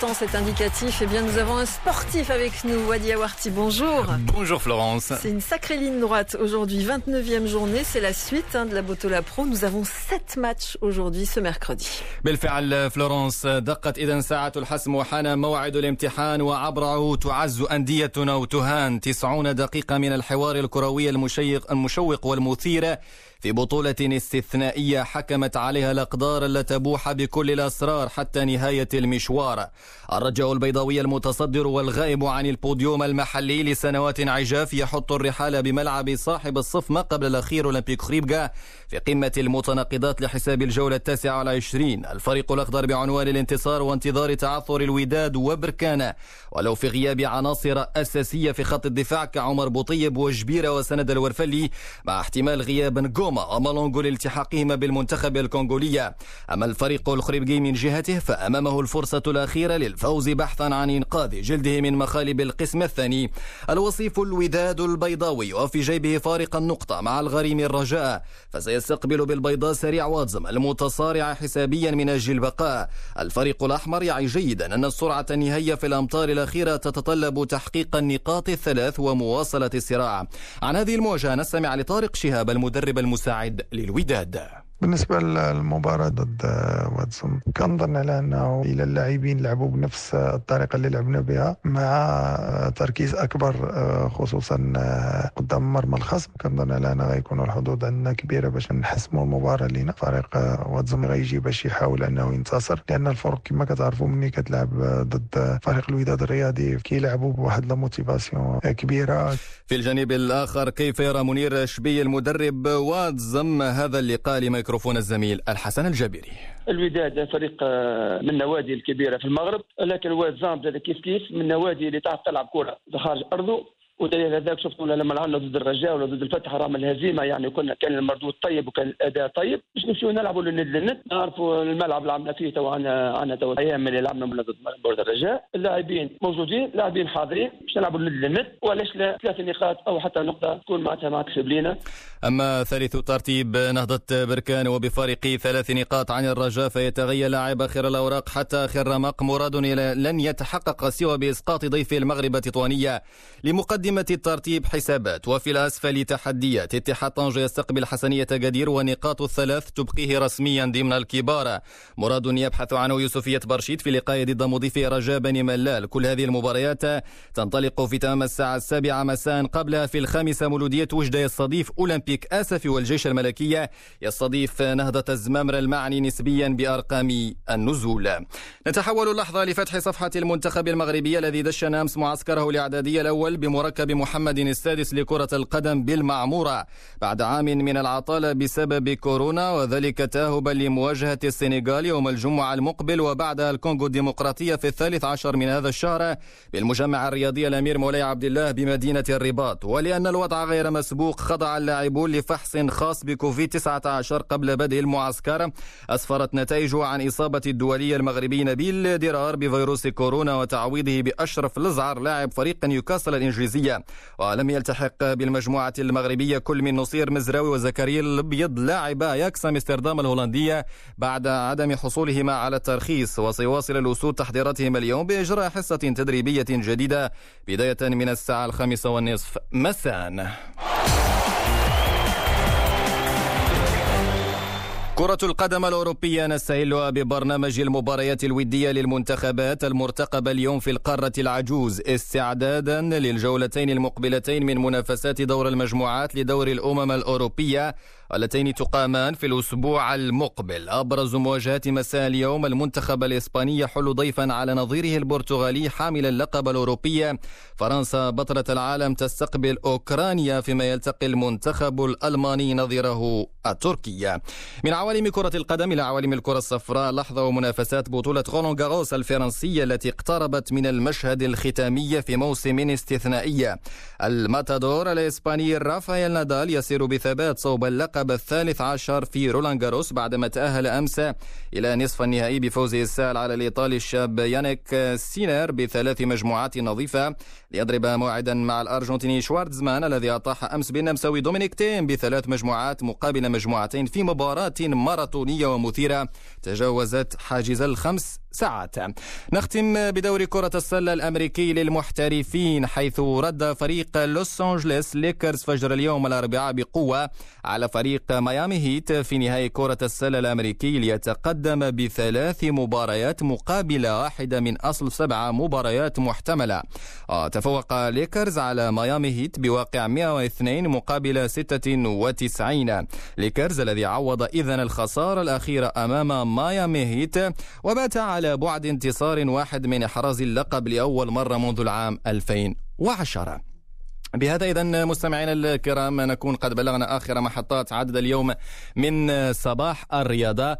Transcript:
temps, c'est indicatif. Eh bien, nous avons un sportif avec nous, Wadi Awarti. Bonjour. Bonjour Florence. C'est une sacrée ligne droite aujourd'hui, 29e journée. C'est la suite hein, de la Botola Pro. Nous avons sept matchs aujourd'hui, ce mercredi. بالفعل فلورنس دقت إذا ساعة الحسم وحان موعد الامتحان وعبره تعز أنديتنا وتهان 90 دقيقة من الحوار الكروي المشيق المشوق والمثير في بطولة استثنائية حكمت عليها الأقدار التي تبوح بكل الأسرار حتى نهاية المشوار. الرجاء البيضاوي المتصدر والغائب عن البوديوم المحلي لسنوات عجاف يحط الرحال بملعب صاحب الصف ما قبل الأخير أولمبيك خريبكا في قمة المتناقضات لحساب الجولة التاسعة والعشرين الفريق الأخضر بعنوان الانتصار وانتظار تعثر الوداد وبركانا ولو في غياب عناصر أساسية في خط الدفاع كعمر بوطيب وجبيرة وسند الورفلي مع احتمال غياب نجوما ومالونجو لالتحاقهما بالمنتخب الكونغولية أما الفريق الخريبجي من جهته فأمامه الفرصة الأخيرة للفوز بحثا عن إنقاذ جلده من مخالب القسم الثاني. الوصيف الوداد البيضاوي وفي جيبه فارق النقطة مع الغريم الرجاء فسيستقبل بالبيضاء سريع واتزم المتصارع حسابيا من أجل البقاء. الفريق الأحمر يعي جيدا أن السرعة النهائية في الأمطار الأخيرة تتطلب تحقيق النقاط الثلاث ومواصلة الصراع. عن هذه المواجهة نستمع لطارق شهاب المدرب المساعد للوداد. بالنسبة للمباراة ضد واد زم كنظن على أنه إلى اللاعبين لعبوا بنفس الطريقة اللي لعبنا بها مع تركيز أكبر خصوصا قدام مرمى الخصم. كنظن على أنه غيكونوا الحظوظ عندنا كبيرة باش نحسموا المباراة لينا فريق واد زم غيجي باش يحاول أنه ينتصر لأن الفرق كما كتعرفوا مني كتلعب ضد فريق الوداد الرياضي. كيلعبوا بواحد la motivation كبيرة. في الجانب الآخر كيف يرى منير شبيل مدرب واد زم هذا اللقاء لميكروفون الزميل الحسن الجابري الوداد فريق من النوادي الكبيرة في المغرب لكن واد زم كيف كيف من النوادي اللي تعرف تلعب كرة خارج أرضه ودليل هذاك شفتوا لما لعبنا ضد الرجاء ولا ضد الفتح رغم الهزيمة يعني كنا كان المردود طيب وكان الأداء طيب باش نمشيو نلعبوا للند نعرفوا الملعب اللي لعبنا فيه تو عنا عنا تو أيام اللي لعبنا ضد برد الرجاء. اللاعبين موجودين لاعبين حاضرين باش نلعبوا للند وعلاش لا؟ ثلاث نقاط أو حتى نقطة تكون معناتها ما تكسب لينا. أما ثالث ترتيب نهضة بركان وبفارق ثلاث نقاط عن الرجاء فيتغير لاعب اخر الأوراق حتى اخر رمق مراد لن يتحقق سوى بإسقاط ضيف المغرب التطوانيه لمقدمة الترتيب حسابات. وفي الأسفل تحديات. اتحاد طنجة يستقبل حسنية قدير ونقاط الثلاث تبقيه رسميا ضمن الكبار. مراد يبحث عنه يوسفية برشيد في لقاء ضد مضيف رجاء بني ملال. كل هذه المباريات تنطلق في تمام الساعة السابعة مساء قبلها في الخامسة مولودية وجدة يستضيف أولمبيك. آسفي والجيش الملكية يستضيف نهضة الزمامرة المعني نسبيا بأرقام النزول. نتحول لحظة لفتح صفحة المنتخب المغربي الذي دشن أمس معسكره الإعدادي الأول بمركب محمد السادس لكرة القدم بالمعمورة. بعد عام من العطالة بسبب كورونا وذلك تاهبا لمواجهة السنغال يوم الجمعة المقبل وبعدها الكونغو الديمقراطية في الثالث عشر من هذا الشهر بالمجمع الرياضي الأمير مولاي عبد الله بمدينة الرباط. ولأن الوضع غير مسبوق خضع اللاعبون لفحص خاص بكوفيد 19 قبل بدء المعسكر. أسفرت نتائجه عن إصابة الدولي المغربي نبيل درار بفيروس كورونا وتعويضه بأشرف لزعر لاعب فريق نيوكاسل الإنجليزية. ولم يلتحق بالمجموعة المغربية كل من نصير مزراوي وزكريا الأبيض لاعب أياكس أمستردام الهولندية بعد عدم حصولهما على الترخيص وسيواصل الأسود تحضيراتهم اليوم بإجراء حصة تدريبية جديدة بداية من الساعة الخامسة والنصف. مساء. كرة القدم الأوروبية نستهلها ببرنامج المباريات الودية للمنتخبات المرتقبة اليوم في القارة العجوز استعدادا للجولتين المقبلتين من منافسات دور المجموعات لدور الأمم الأوروبية اللتين تقامان في الأسبوع المقبل. أبرز مواجهات مساء اليوم المنتخب الإسباني يحل ضيفا على نظيره البرتغالي حامل اللقب الأوروبي. فرنسا بطلة العالم تستقبل أوكرانيا فيما يلتقي المنتخب الألماني نظيره التركي. من عوالم كرة القدم إلى عوالم الكرة الصفراء لحظة ومنافسات بطولة غولون جاروس الفرنسية التي اقتربت من المشهد الختامي في موسم استثنائي. الماتادور الإسباني رافائيل نادال يسير بثبات صوب اللقب الثالث عشر في رولان جاروس بعدما تأهل أمس إلى نصف النهائي بفوزه السهل على الإيطالي الشاب يانيك سينر بثلاث مجموعات نظيفة ليضرب موعدا مع الأرجنتيني شوارتزمان الذي أطاح أمس بالنمساوي دومينيك تيم بثلاث مجموعات مقابل مجموعتين في مباراة ماراثونية ومثيرة تجاوزت حاجز الخمس ساعات. نختم بدوري كرة السلة الأمريكي للمحترفين حيث رد فريق لوس أنجلوس ليكرز فجر اليوم الأربعاء بقوة على فريق ميامي هيت في نهائي كرة السلة الأمريكي ليتقدم بثلاث مباريات مقابل واحدة من أصل سبعة مباريات محتملة. تفوق ليكرز على ميامي هيت بواقع 102 مقابل 96 ليكرز الذي عوض إذن الخسارة الأخيرة أمام ميامي هيت وبات على بعد انتصار واحد من إحراز اللقب لأول مرة منذ العام 2010 بهذا إذا مستمعينا الكرام نكون قد بلغنا آخر محطات عدد اليوم من صباح الرياضة.